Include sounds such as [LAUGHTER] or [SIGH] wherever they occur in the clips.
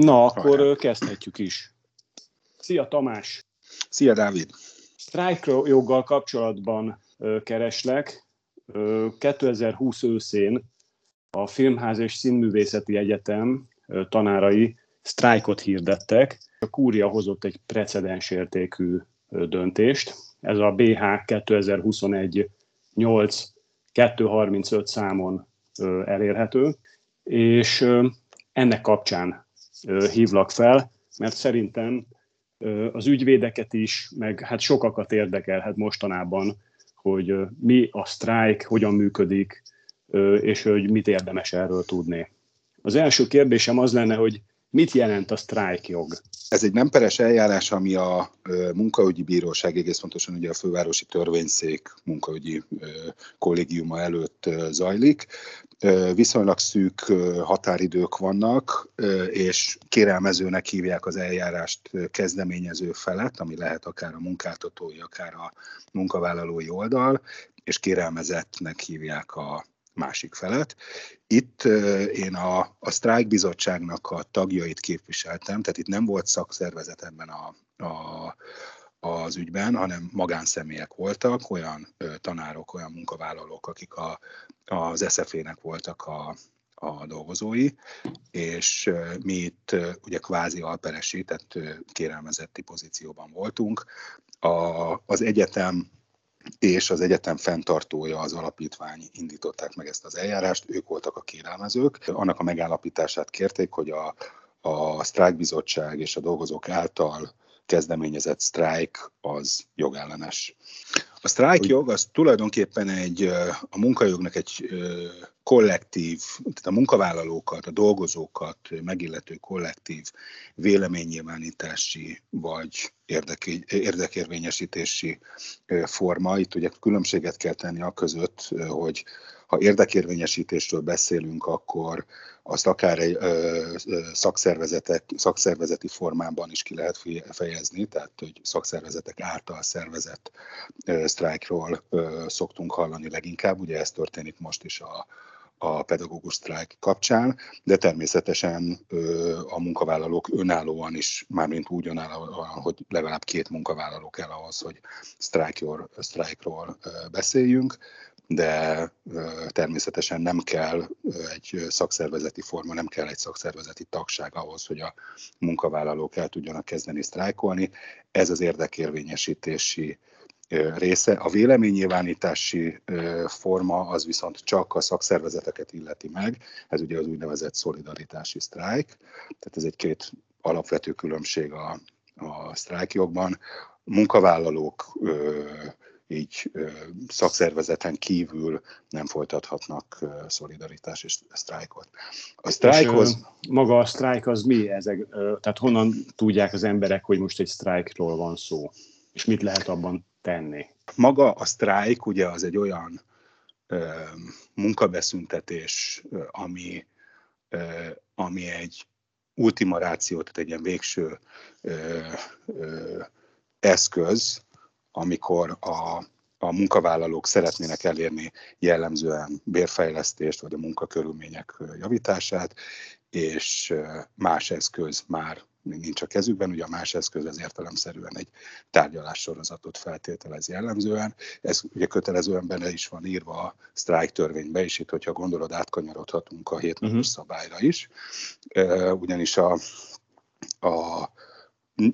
Na, akkor Hajrá. kezdhetjük is. Szia Tamás! Szia Dávid! Strike joggal kapcsolatban kereslek. 2020 őszén a Filmház és Színművészeti Egyetem tanárai sztrájkot hirdettek. A kúria hozott egy precedensértékű döntést. Ez a BH 2021 8 235 számon elérhető, és ennek kapcsán hívlak fel, mert szerintem az ügyvédeket is, meg hát sokakat érdekelhet mostanában, hogy mi a sztrájk, hogyan működik, és hogy mit érdemes erről tudni. Az első kérdésem az lenne, hogy mit jelent a sztrájkjog? Ez egy nem peres eljárás, ami a munkaügyi bíróság, egész pontosan ugye a fővárosi törvényszék munkaügyi kollégiuma előtt zajlik. Viszonylag szűk határidők vannak, és kérelmezőnek hívják az eljárást kezdeményező felet, ami lehet akár a munkáltatói, akár a munkavállalói oldal, és kérelmezettnek hívják a másik felet. Itt én a, a Strike Bizottságnak a tagjait képviseltem, tehát itt nem volt szakszervezet ebben a, a, az ügyben, hanem magánszemélyek voltak, olyan tanárok, olyan munkavállalók, akik a, az SZF-nek voltak a, a dolgozói, és mi itt ugye kvázi alperesi, tehát kérelmezetti pozícióban voltunk. A, az egyetem és az egyetem fenntartója, az alapítvány indították meg ezt az eljárást, ők voltak a kérelmezők. Annak a megállapítását kérték, hogy a, a sztrájkbizottság és a dolgozók által kezdeményezett sztrájk az jogellenes. A sztrájk jog az tulajdonképpen egy, a munkajognak egy kollektív, tehát a munkavállalókat, a dolgozókat megillető kollektív véleménynyilvánítási vagy érdekérvényesítési forma. Itt ugye különbséget kell tenni a között, hogy ha érdekérvényesítésről beszélünk, akkor azt akár egy szakszervezetek, szakszervezeti formában is ki lehet fejezni, tehát hogy szakszervezetek által szervezett sztrájkról szoktunk hallani leginkább, ugye ez történik most is a, a pedagógus sztrájk kapcsán, de természetesen a munkavállalók önállóan is, mármint úgy önállóan, hogy legalább két munkavállaló kell ahhoz, hogy sztrájkról, sztrájkról beszéljünk, de természetesen nem kell egy szakszervezeti forma, nem kell egy szakszervezeti tagság ahhoz, hogy a munkavállalók el tudjanak kezdeni sztrájkolni. Ez az érdekérvényesítési része. A véleménynyilvánítási forma az viszont csak a szakszervezeteket illeti meg, ez ugye az úgynevezett szolidaritási sztrájk, tehát ez egy két alapvető különbség a, a sztrájkjogban. Munkavállalók így szakszervezeten kívül nem folytathatnak szolidaritás és sztrájkot. A sztrájkhoz... maga a sztrájk az mi? Ezek, tehát honnan tudják az emberek, hogy most egy sztrájkról van szó? És mit lehet abban tenni? Maga a sztrájk ugye az egy olyan ö, munkabeszüntetés, ami, ö, ami egy ultima ráció, tehát egy ilyen végső ö, ö, eszköz, amikor a, a munkavállalók szeretnének elérni jellemzően bérfejlesztést, vagy a munkakörülmények javítását, és más eszköz már nincs a kezükben, ugye a más eszköz az értelemszerűen egy tárgyalássorozatot feltételez jellemzően. Ez ugye kötelezően benne is van írva a sztrájk törvénybe, és itt, hogyha gondolod, átkanyarodhatunk a hétnapos uh-huh. szabályra is. Ugyanis a, a,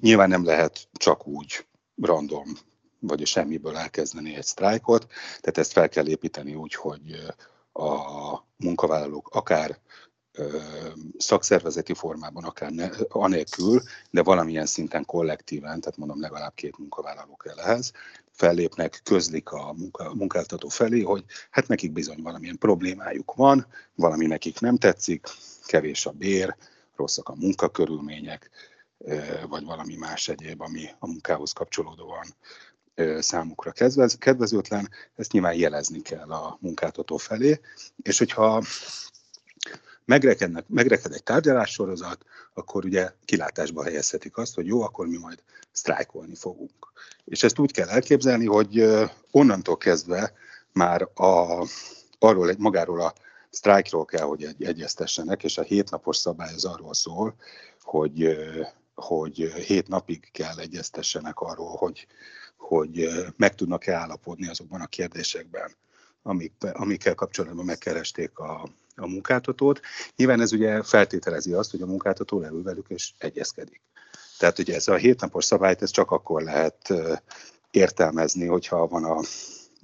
nyilván nem lehet csak úgy random vagy a semmiből elkezdeni egy sztrájkot, tehát ezt fel kell építeni úgy, hogy a munkavállalók akár szakszervezeti formában, akár ne, anélkül, de valamilyen szinten kollektíven, tehát mondom legalább két munkavállaló kell ehhez, fellépnek, közlik a munka, munkáltató felé, hogy hát nekik bizony valamilyen problémájuk van, valami nekik nem tetszik, kevés a bér, rosszak a munkakörülmények, vagy valami más egyéb, ami a munkához kapcsolódóan számukra kedvezőtlen, ezt nyilván jelezni kell a munkáltató felé, és hogyha megrekednek, megreked egy tárgyalássorozat, akkor ugye kilátásba helyezhetik azt, hogy jó, akkor mi majd sztrájkolni fogunk. És ezt úgy kell elképzelni, hogy onnantól kezdve már a, arról, magáról a sztrájkról kell, hogy egy, egyeztessenek, és a hétnapos szabály az arról szól, hogy, hogy hét napig kell egyeztessenek arról, hogy, hogy meg tudnak-e állapodni azokban a kérdésekben, amik, amikkel kapcsolatban megkeresték a, a munkáltatót. Nyilván ez ugye feltételezi azt, hogy a munkáltató leül velük és egyezkedik. Tehát ugye ez a hétnapos szabályt ez csak akkor lehet értelmezni, hogyha van a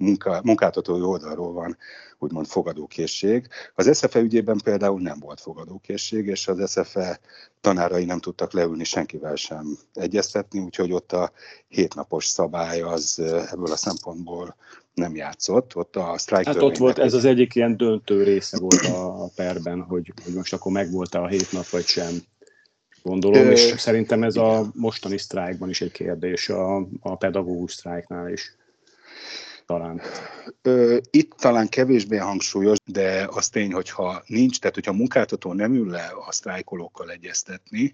munka, munkáltatói oldalról van úgymond fogadókészség. Az SZFE ügyében például nem volt fogadókészség, és az SZFE tanárai nem tudtak leülni senkivel sem egyeztetni, úgyhogy ott a hétnapos szabály az ebből a szempontból nem játszott. Ott a strike Hát ott volt, ez az egyik ilyen döntő része volt a perben, hogy, hogy most akkor megvolt-e a hét nap, vagy sem. Gondolom, és szerintem ez a mostani sztrájkban is egy kérdés, a, a pedagógus sztrájknál is talán? Itt talán kevésbé hangsúlyos, de az tény, hogyha nincs, tehát hogyha a munkáltató nem ül le a sztrájkolókkal egyeztetni,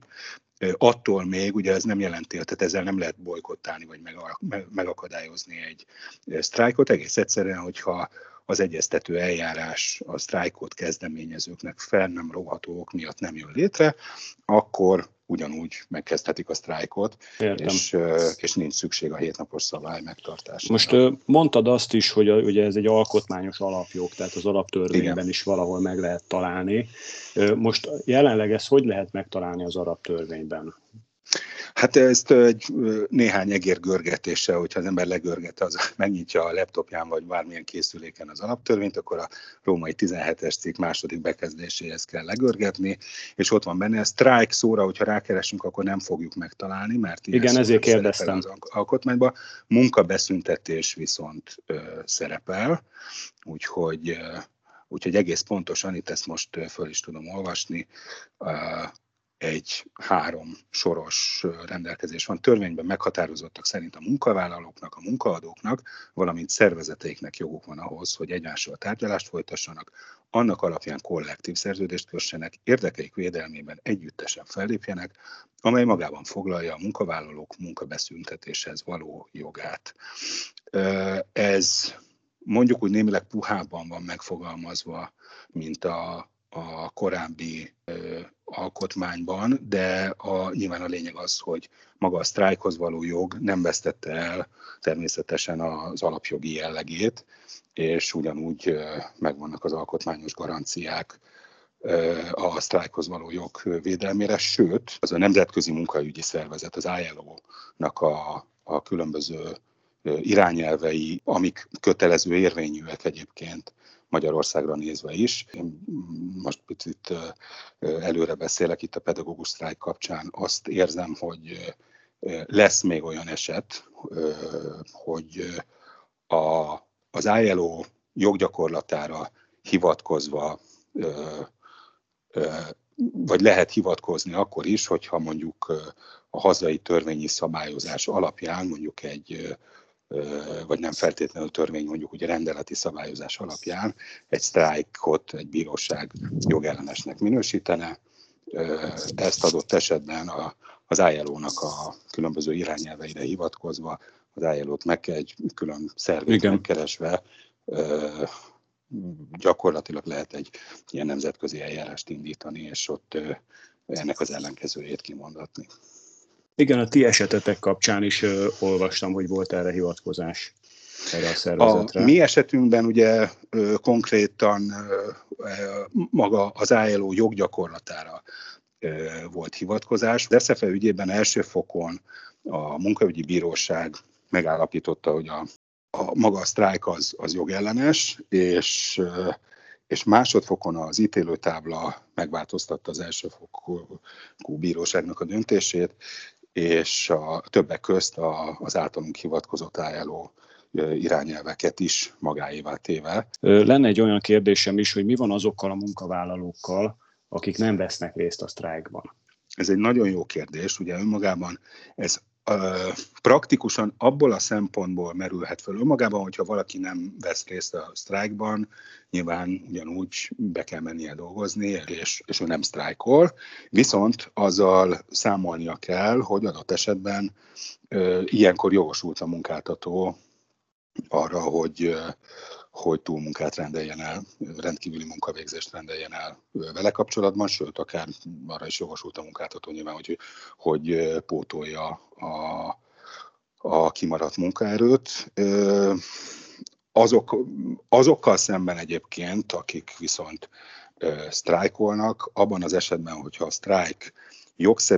attól még, ugye ez nem jelenti, tehát ezzel nem lehet bolykottálni vagy megakadályozni egy sztrájkot, egész egyszerűen, hogyha az egyeztető eljárás a sztrájkot kezdeményezőknek fel nem roható ok miatt nem jön létre, akkor ugyanúgy megkezdhetik a sztrájkot, és, és nincs szükség a hétnapos szabály megtartására. Most mondtad azt is, hogy ugye ez egy alkotmányos alapjog, tehát az alaptörvényben Igen. is valahol meg lehet találni. Most jelenleg ezt hogy lehet megtalálni az alaptörvényben? Hát ezt egy néhány egér görgetéssel, hogyha az ember legörget, az [LAUGHS] megnyitja a laptopján vagy bármilyen készüléken az alaptörvényt, akkor a római 17-es cikk második bekezdéséhez kell legörgetni, és ott van benne. A strike szóra, hogyha rákeresünk, akkor nem fogjuk megtalálni, mert Igen, ezért kérdeztem. Az alkotmányban. Munkabeszüntetés viszont ö, szerepel, úgyhogy, ö, úgyhogy egész pontosan, itt ezt most föl is tudom olvasni, egy három soros rendelkezés van. Törvényben meghatározottak szerint a munkavállalóknak, a munkaadóknak, valamint szervezeteiknek joguk van ahhoz, hogy egymással tárgyalást folytassanak, annak alapján kollektív szerződést kössenek, érdekeik védelmében együttesen fellépjenek, amely magában foglalja a munkavállalók munkabeszüntetéshez való jogát. Ez mondjuk úgy némileg puhában van megfogalmazva, mint a, a korábbi alkotmányban, de a, nyilván a lényeg az, hogy maga a sztrájkhoz való jog nem vesztette el természetesen az alapjogi jellegét, és ugyanúgy megvannak az alkotmányos garanciák a sztrájkhoz való jog védelmére, sőt, az a Nemzetközi Munkaügyi Szervezet, az ILO-nak a, a különböző irányelvei, amik kötelező érvényűek egyébként Magyarországra nézve is. Én most picit előre beszélek itt a pedagógus sztrájk kapcsán. Azt érzem, hogy lesz még olyan eset, hogy a, az ILO joggyakorlatára hivatkozva vagy lehet hivatkozni akkor is, hogyha mondjuk a hazai törvényi szabályozás alapján mondjuk egy vagy nem feltétlenül törvény, mondjuk ugye rendeleti szabályozás alapján egy sztrájkot egy bíróság jogellenesnek minősítene. Ezt adott esetben a, az ILO-nak a különböző irányelveire hivatkozva, az ILO-t meg kell egy külön szervét Igen. megkeresve, gyakorlatilag lehet egy ilyen nemzetközi eljárást indítani, és ott ennek az ellenkezőjét kimondatni. Igen, a ti esetetek kapcsán is ö, olvastam, hogy volt erre hivatkozás erre a szervezetre. A mi esetünkben ugye ö, konkrétan ö, maga az ILO joggyakorlatára ö, volt hivatkozás. Az SZFE ügyében első fokon a munkaügyi bíróság megállapította, hogy a, a maga a sztrájk az, az jogellenes, és és másodfokon az ítélőtábla megváltoztatta az elsőfokú bíróságnak a döntését, és a többek közt a, az általunk hivatkozott álló irányelveket is magáévá téve. Lenne egy olyan kérdésem is, hogy mi van azokkal a munkavállalókkal, akik nem vesznek részt a sztrájkban? Ez egy nagyon jó kérdés, ugye önmagában ez praktikusan abból a szempontból merülhet föl önmagában, hogyha valaki nem vesz részt a sztrájkban, nyilván ugyanúgy be kell mennie dolgozni, és, és ő nem sztrájkol, viszont azzal számolnia kell, hogy adott esetben ö, ilyenkor jogosult a munkáltató arra, hogy hogy túlmunkát rendeljen el, rendkívüli munkavégzést rendeljen el vele kapcsolatban, sőt, akár arra is jogosult a munkáltató nyilván, hogy, hogy pótolja a, a kimaradt munkaerőt. Azok, azokkal szemben egyébként, akik viszont sztrájkolnak, abban az esetben, hogyha a sztrájk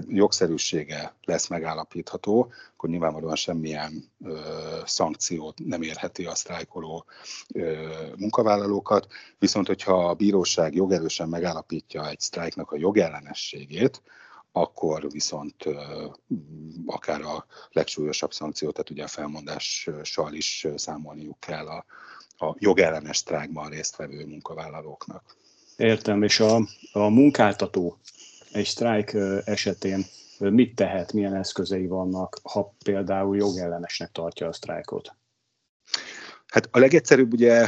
jogszerűsége lesz megállapítható, akkor nyilvánvalóan semmilyen ö, szankciót nem érheti a sztrájkoló ö, munkavállalókat, viszont hogyha a bíróság jogerősen megállapítja egy sztrájknak a jogellenességét, akkor viszont akár a legsúlyosabb szankciót, tehát ugye a felmondással is számolniuk kell a, a jogellenes sztrájkban résztvevő munkavállalóknak. Értem, és a, a munkáltató egy sztrájk esetén mit tehet, milyen eszközei vannak, ha például jogellenesnek tartja a sztrájkot? Hát a legegyszerűbb ugye,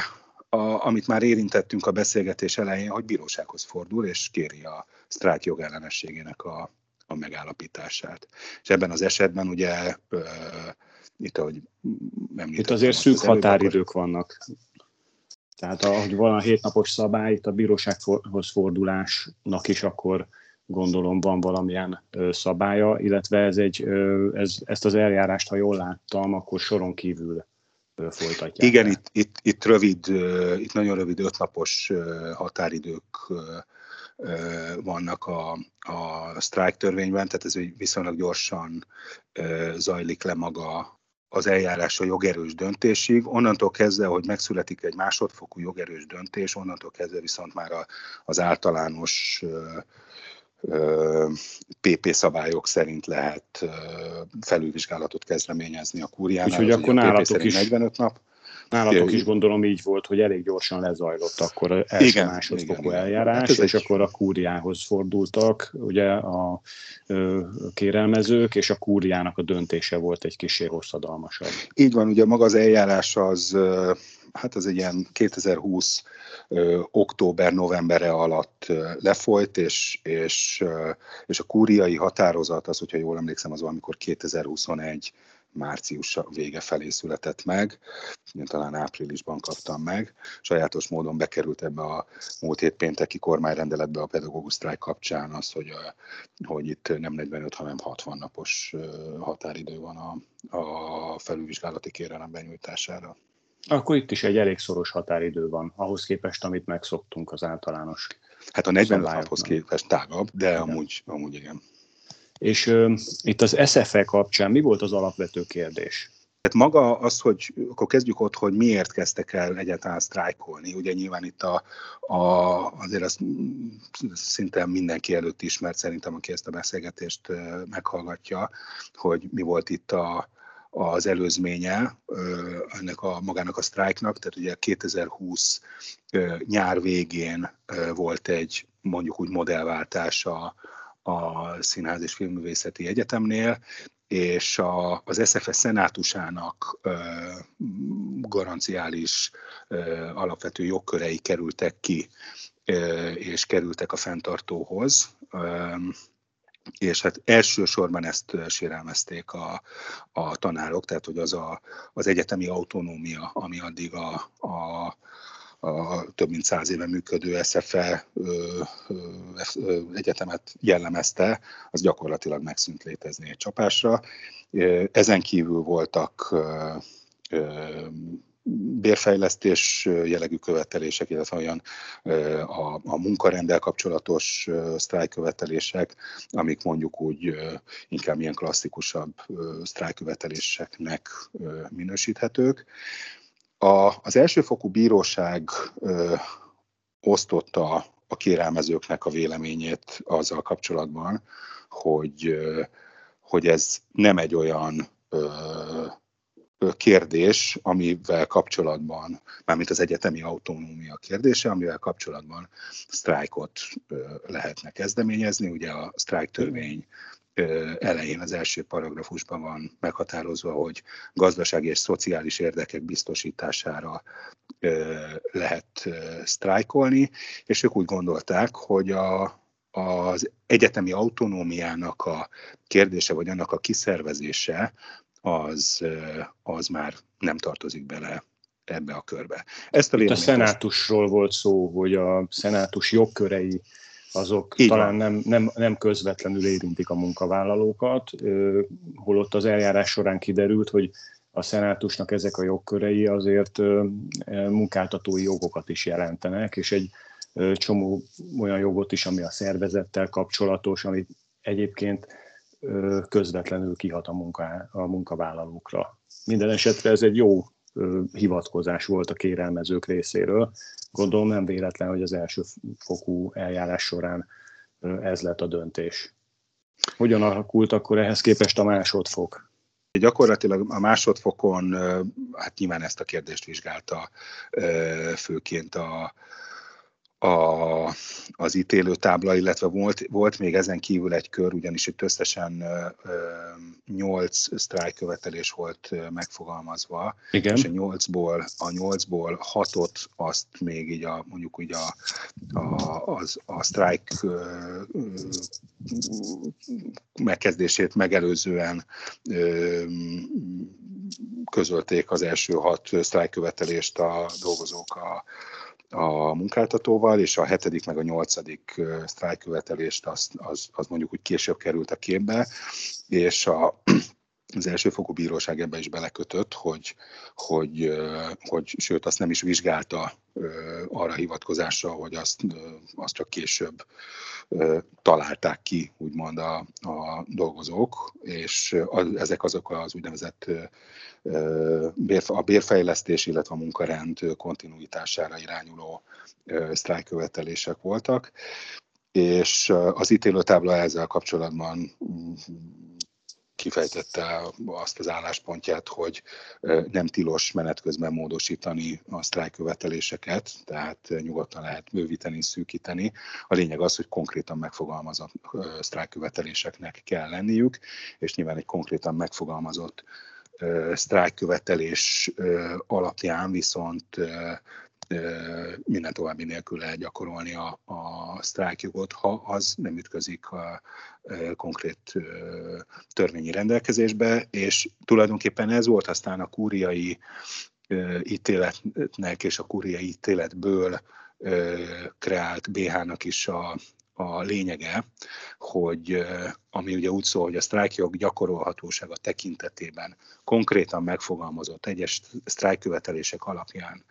a, amit már érintettünk a beszélgetés elején, hogy bírósághoz fordul, és kéri a sztrájk jogellenességének a, a megállapítását. És ebben az esetben ugye ö, itt, ahogy Itt azért szűk az határidők vannak. Tehát ahogy van a hétnapos szabály, itt a bírósághoz fordulásnak is akkor gondolom van valamilyen szabálya, illetve ez egy, ez, ezt az eljárást, ha jól láttam, akkor soron kívül folytatják. Igen, itt, itt, itt rövid, itt nagyon rövid ötnapos határidők vannak a, a sztrájk törvényben, tehát ez viszonylag gyorsan zajlik le maga az eljárás a jogerős döntésig. Onnantól kezdve, hogy megszületik egy másodfokú jogerős döntés, onnantól kezdve viszont már az általános PP szabályok szerint lehet felülvizsgálatot kezdeményezni a kúriánál. Úgyhogy akkor nálatok is 45 nap. Nálatok is gondolom így volt, hogy elég gyorsan lezajlott akkor az első igen, másodfokú igen, eljárás, hát és egy... akkor a kúriához fordultak ugye a ö, kérelmezők, és a kúriának a döntése volt egy kicsi hosszadalmasabb. Így van, ugye maga az eljárás az, hát az egy ilyen 2020 október-novembere alatt lefolyt, és, és, és a kúriai határozat, az, hogyha jól emlékszem, az valamikor 2021 március vége felé született meg, én talán áprilisban kaptam meg. Sajátos módon bekerült ebbe a múlt hét pénteki kormányrendeletbe a pedagógus sztrájk kapcsán az, hogy, hogy itt nem 45, hanem 60 napos határidő van a, a felülvizsgálati kérelem benyújtására. Akkor itt is egy elég szoros határidő van, ahhoz képest, amit megszoktunk az általános. Hát a 45 naphoz képest tágabb, de igen. amúgy, amúgy igen. És uh, itt az SFE kapcsán mi volt az alapvető kérdés? Hát maga az, hogy akkor kezdjük ott, hogy miért kezdtek el egyáltalán sztrájkolni. Ugye nyilván itt a, a, azért azt szinte mindenki előtt ismert szerintem, aki ezt a beszélgetést meghallgatja, hogy mi volt itt a, az előzménye ennek a magának a sztrájknak, tehát ugye 2020 nyár végén volt egy mondjuk úgy modellváltás a, a Színház és Filmművészeti Egyetemnél, és a, az SFS szenátusának ö, garanciális ö, alapvető jogkörei kerültek ki, ö, és kerültek a fenntartóhoz. És hát elsősorban ezt sérelmezték a, a tanárok, tehát hogy az a, az egyetemi autonómia, ami addig a, a a több mint száz éve működő SFE ö, ö, egyetemet jellemezte, az gyakorlatilag megszűnt létezni egy csapásra. Ezen kívül voltak ö, bérfejlesztés jellegű követelések, illetve olyan a, a munkarendel kapcsolatos sztrájkövetelések, amik mondjuk úgy inkább ilyen klasszikusabb sztrájköveteléseknek minősíthetők. A, az elsőfokú bíróság osztotta a kérelmezőknek a véleményét azzal kapcsolatban, hogy, hogy ez nem egy olyan kérdés, amivel kapcsolatban, mármint az egyetemi autonómia kérdése, amivel kapcsolatban sztrájkot lehetne kezdeményezni. Ugye a sztrájk törvény elején az első paragrafusban van meghatározva, hogy gazdasági és szociális érdekek biztosítására lehet sztrájkolni, és ők úgy gondolták, hogy a, az egyetemi autonómiának a kérdése, vagy annak a kiszervezése, az, az már nem tartozik bele ebbe a körbe. Ezt a, Itt a szenátusról volt szó, hogy a szenátus jogkörei azok Így talán nem, nem, nem közvetlenül érintik a munkavállalókat, holott az eljárás során kiderült, hogy a szenátusnak ezek a jogkörei azért munkáltatói jogokat is jelentenek, és egy csomó olyan jogot is, ami a szervezettel kapcsolatos, ami egyébként közvetlenül kihat a, munka, a munkavállalókra. Minden esetre ez egy jó hivatkozás volt a kérelmezők részéről. Gondolom nem véletlen, hogy az első fokú eljárás során ez lett a döntés. Hogyan alakult akkor ehhez képest a másodfok? Gyakorlatilag a másodfokon, hát nyilván ezt a kérdést vizsgálta főként a, a, az ítélőtábla, illetve volt, volt még ezen kívül egy kör, ugyanis itt összesen nyolc sztrájkövetelés volt megfogalmazva, Igen. és a nyolcból, a nyolcból hatot azt még így a, mondjuk úgy a, a, az, a sztrájk megkezdését megelőzően közölték az első hat sztrájkövetelést a dolgozók a, a munkáltatóval, és a hetedik meg a nyolcadik sztrájkövetelést az, az, az mondjuk úgy később került a képbe, és a, az elsőfokú bíróság ebbe is belekötött, hogy, hogy, hogy sőt, azt nem is vizsgálta arra hivatkozásra, hogy azt, azt csak később találták ki, úgymond a, a dolgozók, és ezek azok az úgynevezett a bérfejlesztés, illetve a munkarend kontinuitására irányuló sztrájkövetelések voltak, és az ítélőtábla ezzel kapcsolatban kifejtette azt az álláspontját, hogy nem tilos menet közben módosítani a sztrájköveteléseket, tehát nyugodtan lehet bővíteni, szűkíteni. A lényeg az, hogy konkrétan megfogalmazott sztrájköveteléseknek kell lenniük, és nyilván egy konkrétan megfogalmazott sztrájkkövetelés alapján viszont minden további nélkül lehet a, a sztrájkjogot, ha az nem ütközik a, konkrét törvényi rendelkezésbe, és tulajdonképpen ez volt aztán a kúriai ítéletnek és a kúriai ítéletből kreált BH-nak is a, a lényege, hogy ami ugye úgy szól, hogy a sztrájkjog gyakorolhatósága tekintetében konkrétan megfogalmazott egyes sztrájkkövetelések alapján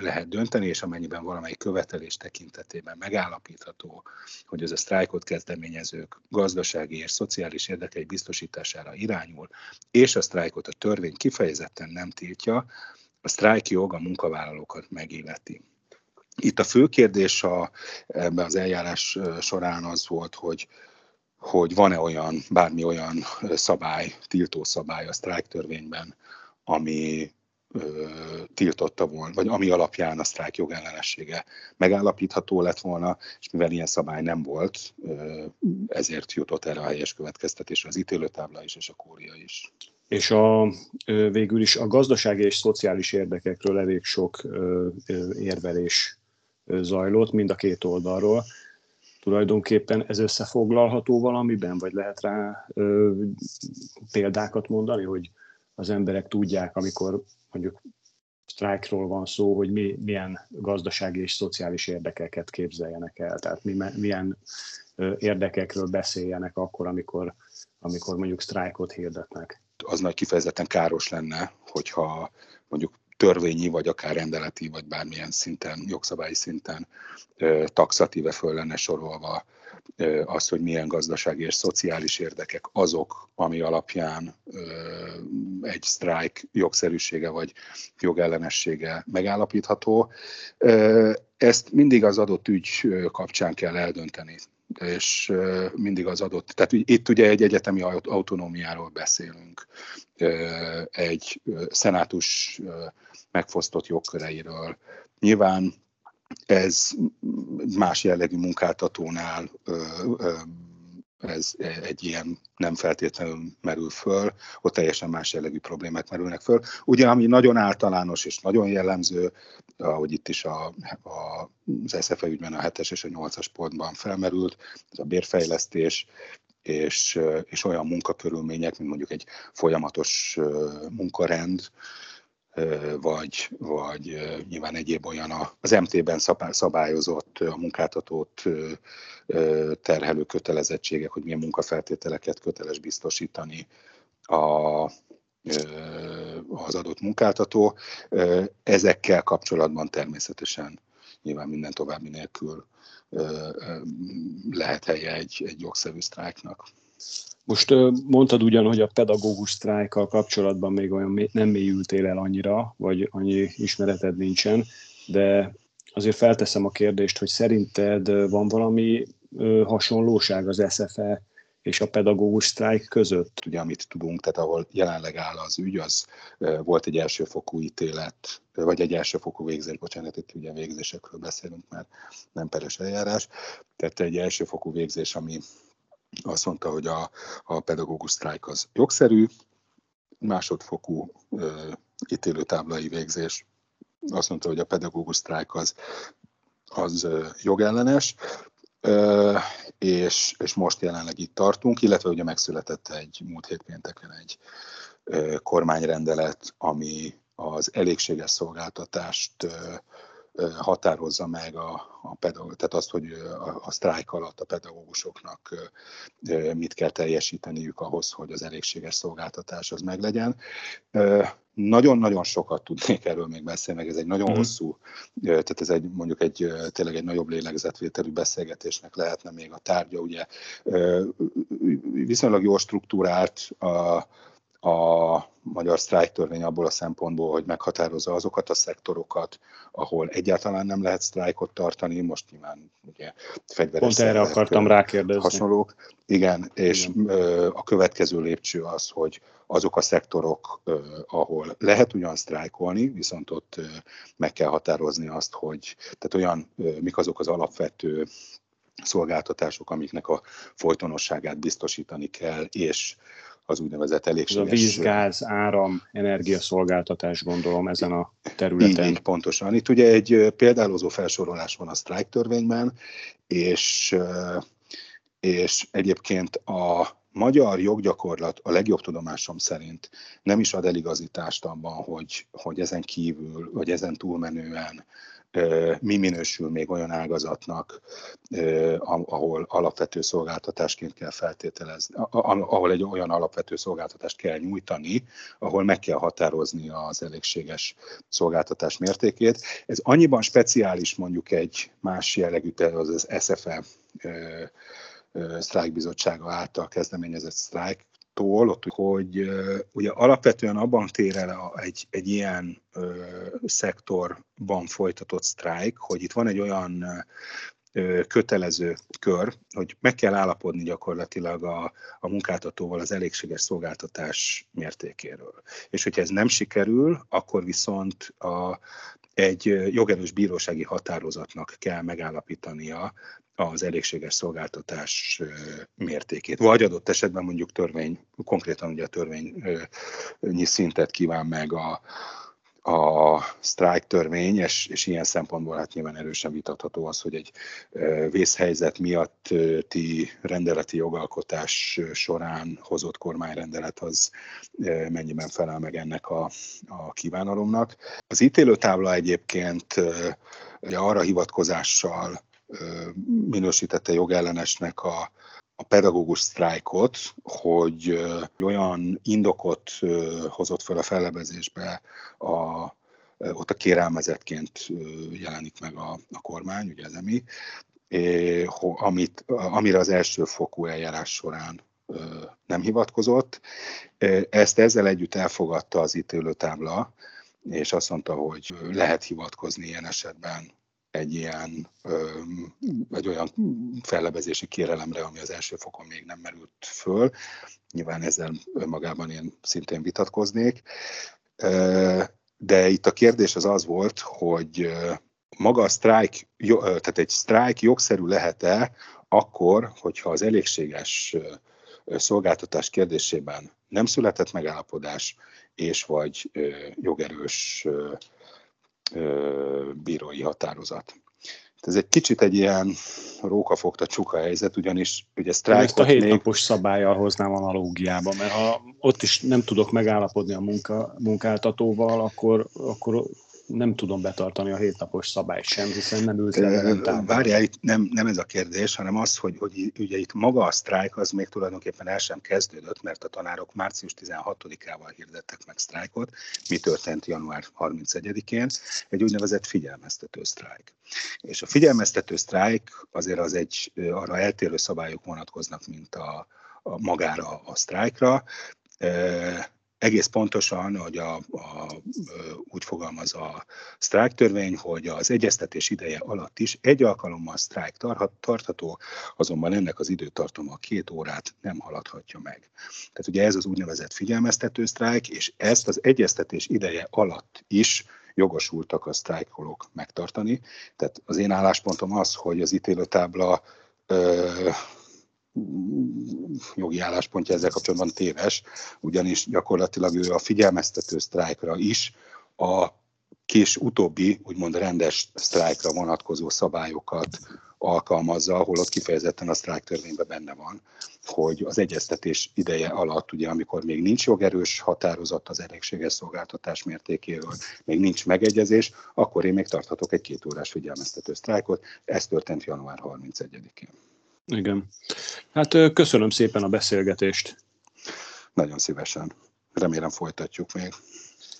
lehet dönteni, és amennyiben valamelyik követelés tekintetében megállapítható, hogy ez a sztrájkot kezdeményezők gazdasági és szociális érdekei biztosítására irányul, és a sztrájkot a törvény kifejezetten nem tiltja, a sztrájkjog a munkavállalókat megilleti. Itt a fő kérdés a, ebben az eljárás során az volt, hogy hogy van-e olyan, bármi olyan szabály, tiltó szabály a sztrájktörvényben, ami tiltotta volna, vagy ami alapján a sztrájk jogellenessége megállapítható lett volna, és mivel ilyen szabály nem volt, ezért jutott erre a helyes következtetésre az ítélőtábla is, és a kória is. És a, végül is a gazdasági és szociális érdekekről elég sok érvelés zajlott mind a két oldalról. Tulajdonképpen ez összefoglalható valamiben, vagy lehet rá ö, példákat mondani, hogy az emberek tudják, amikor mondjuk sztrájkról van szó, hogy mi, milyen gazdasági és szociális érdekeket képzeljenek el, tehát mi, milyen érdekekről beszéljenek akkor, amikor, amikor mondjuk sztrájkot hirdetnek. Az nagy kifejezetten káros lenne, hogyha mondjuk törvényi, vagy akár rendeleti, vagy bármilyen szinten, jogszabályi szinten taxatíve föl lenne sorolva az, hogy milyen gazdasági és szociális érdekek azok, ami alapján egy sztrájk jogszerűsége vagy jogellenessége megállapítható. Ezt mindig az adott ügy kapcsán kell eldönteni és mindig az adott, tehát itt ugye egy egyetemi autonómiáról beszélünk, egy szenátus megfosztott jogköreiről. Nyilván ez más jellegű munkáltatónál ez egy ilyen nem feltétlenül merül föl, ott teljesen más jellegű problémák merülnek föl. Ugye, ami nagyon általános és nagyon jellemző, ahogy itt is a, a, az SZFE ügyben a 7-es és a 8-as pontban felmerült, ez a bérfejlesztés, és, és olyan munkakörülmények, mint mondjuk egy folyamatos munkarend, vagy, vagy nyilván egyéb olyan az MT-ben szabályozott a munkáltatót terhelő kötelezettségek, hogy milyen munkafeltételeket köteles biztosítani a, az adott munkáltató. Ezekkel kapcsolatban természetesen nyilván minden további nélkül lehet helye egy, egy jogszerű sztrájknak. Most mondtad ugyan, hogy a pedagógus sztrájkkal kapcsolatban még olyan nem mélyültél el annyira, vagy annyi ismereted nincsen, de azért felteszem a kérdést, hogy szerinted van valami hasonlóság az SFE és a pedagógus sztrájk között? Ugye, amit tudunk, tehát ahol jelenleg áll az ügy, az volt egy elsőfokú ítélet, vagy egy elsőfokú végzés, bocsánat, itt ugye végzésekről beszélünk, mert nem peres eljárás, tehát egy elsőfokú végzés, ami azt mondta, hogy a, a pedagógus sztrájk az jogszerű, másodfokú ö, ítélőtáblai végzés. Azt mondta, hogy a pedagógus sztrájk az, az ö, jogellenes, ö, és, és most jelenleg itt tartunk, illetve ugye megszületett egy múlt hét pénteken egy ö, kormányrendelet, ami az elégséges szolgáltatást ö, határozza meg a, a pedagógus, tehát azt, hogy a, a sztrájk alatt a pedagógusoknak mit kell teljesíteniük ahhoz, hogy az elégséges szolgáltatás az meglegyen. Nagyon-nagyon sokat tudnék erről még beszélni, meg ez egy nagyon mm. hosszú, tehát ez egy mondjuk egy tényleg egy nagyobb lélegzetvételű beszélgetésnek lehetne még a tárgya, ugye viszonylag jó struktúrált a, a magyar sztrájktörvény abból a szempontból, hogy meghatározza azokat a szektorokat, ahol egyáltalán nem lehet sztrájkot tartani, most nyilván ugye fegyveres Pont erre akartam rákérdezni. Hasonlók. Igen, és Igen. a következő lépcső az, hogy azok a szektorok, ahol lehet ugyan sztrájkolni, viszont ott meg kell határozni azt, hogy tehát olyan, mik azok az alapvető szolgáltatások, amiknek a folytonosságát biztosítani kell, és az úgynevezett elégséges... a víz, gáz, áram, energiaszolgáltatás gondolom ezen a területen. Így, így pontosan. Itt ugye egy példálozó felsorolás van a sztrájk törvényben, és, és egyébként a magyar joggyakorlat a legjobb tudomásom szerint nem is ad eligazítást abban, hogy, hogy ezen kívül, vagy ezen túlmenően mi minősül még olyan ágazatnak, ahol alapvető szolgáltatásként kell feltételezni, ahol egy olyan alapvető szolgáltatást kell nyújtani, ahol meg kell határozni az elégséges szolgáltatás mértékét. Ez annyiban speciális mondjuk egy más jellegű, például az SFE sztrájkbizottsága által kezdeményezett sztrájk, tól, ott, hogy ugye alapvetően abban tér el egy, egy ilyen ö, szektorban folytatott sztrájk, hogy itt van egy olyan ö, kötelező kör, hogy meg kell állapodni gyakorlatilag a, a munkáltatóval az elégséges szolgáltatás mértékéről. És hogyha ez nem sikerül, akkor viszont a, egy jogerős bírósági határozatnak kell megállapítania az elégséges szolgáltatás mértékét. Vagy adott esetben mondjuk törvény, konkrétan ugye a törvényi szintet kíván meg a, a sztrájk törvény, és, és ilyen szempontból hát nyilván erősen vitatható az, hogy egy vészhelyzet miatti rendeleti jogalkotás során hozott kormányrendelet az mennyiben felel meg ennek a, a kívánalomnak. Az ítélőtábla egyébként arra hivatkozással minősítette jogellenesnek a, a pedagógus sztrájkot, hogy olyan indokot hozott fel a fellebezésbe a, ott a kérelmezetként jelenik meg a, a kormány, ugye az EMI, amit, amire az első fokú eljárás során nem hivatkozott. Ezt ezzel együtt elfogadta az ítélőtábla, és azt mondta, hogy lehet hivatkozni ilyen esetben egy ilyen, egy olyan fellebezési kérelemre, ami az első fokon még nem merült föl. Nyilván ezzel önmagában én szintén vitatkoznék. De itt a kérdés az az volt, hogy maga a sztrájk, tehát egy sztrájk jogszerű lehet-e akkor, hogyha az elégséges szolgáltatás kérdésében nem született megállapodás, és vagy jogerős bírói határozat. ez egy kicsit egy ilyen rókafogta csuka helyzet, ugyanis ugye sztrájkot Ezt a hétnapos még... szabályjal hoznám analógiába, mert ha ott is nem tudok megállapodni a munka, munkáltatóval, akkor, akkor nem tudom betartani a hétnapos szabályt sem, hiszen nem ült le Várjál, itt nem, nem ez a kérdés, hanem az, hogy, hogy ugye itt maga a sztrájk az még tulajdonképpen el sem kezdődött, mert a tanárok március 16-ával hirdettek meg sztrájkot. Mi történt január 31-én? Egy úgynevezett figyelmeztető sztrájk. És a figyelmeztető sztrájk azért az egy, arra eltérő szabályok vonatkoznak, mint a, a magára a sztrájkra egész pontosan, hogy a, a, úgy fogalmaz a sztrájk törvény, hogy az egyeztetés ideje alatt is egy alkalommal sztrájk tartható, azonban ennek az időtartama két órát nem haladhatja meg. Tehát ugye ez az úgynevezett figyelmeztető sztrájk, és ezt az egyeztetés ideje alatt is jogosultak a sztrájkolók megtartani. Tehát az én álláspontom az, hogy az ítélőtábla jogi álláspontja ezzel kapcsolatban téves, ugyanis gyakorlatilag ő a figyelmeztető sztrájkra is a kés utóbbi, úgymond rendes sztrájkra vonatkozó szabályokat alkalmazza, ahol ott kifejezetten a sztrájk törvényben benne van, hogy az egyeztetés ideje alatt, ugye amikor még nincs jogerős határozat az elégséges szolgáltatás mértékéről, még nincs megegyezés, akkor én még tarthatok egy két órás figyelmeztető sztrájkot. Ez történt január 31-én. Igen. Hát köszönöm szépen a beszélgetést. Nagyon szívesen. Remélem folytatjuk még.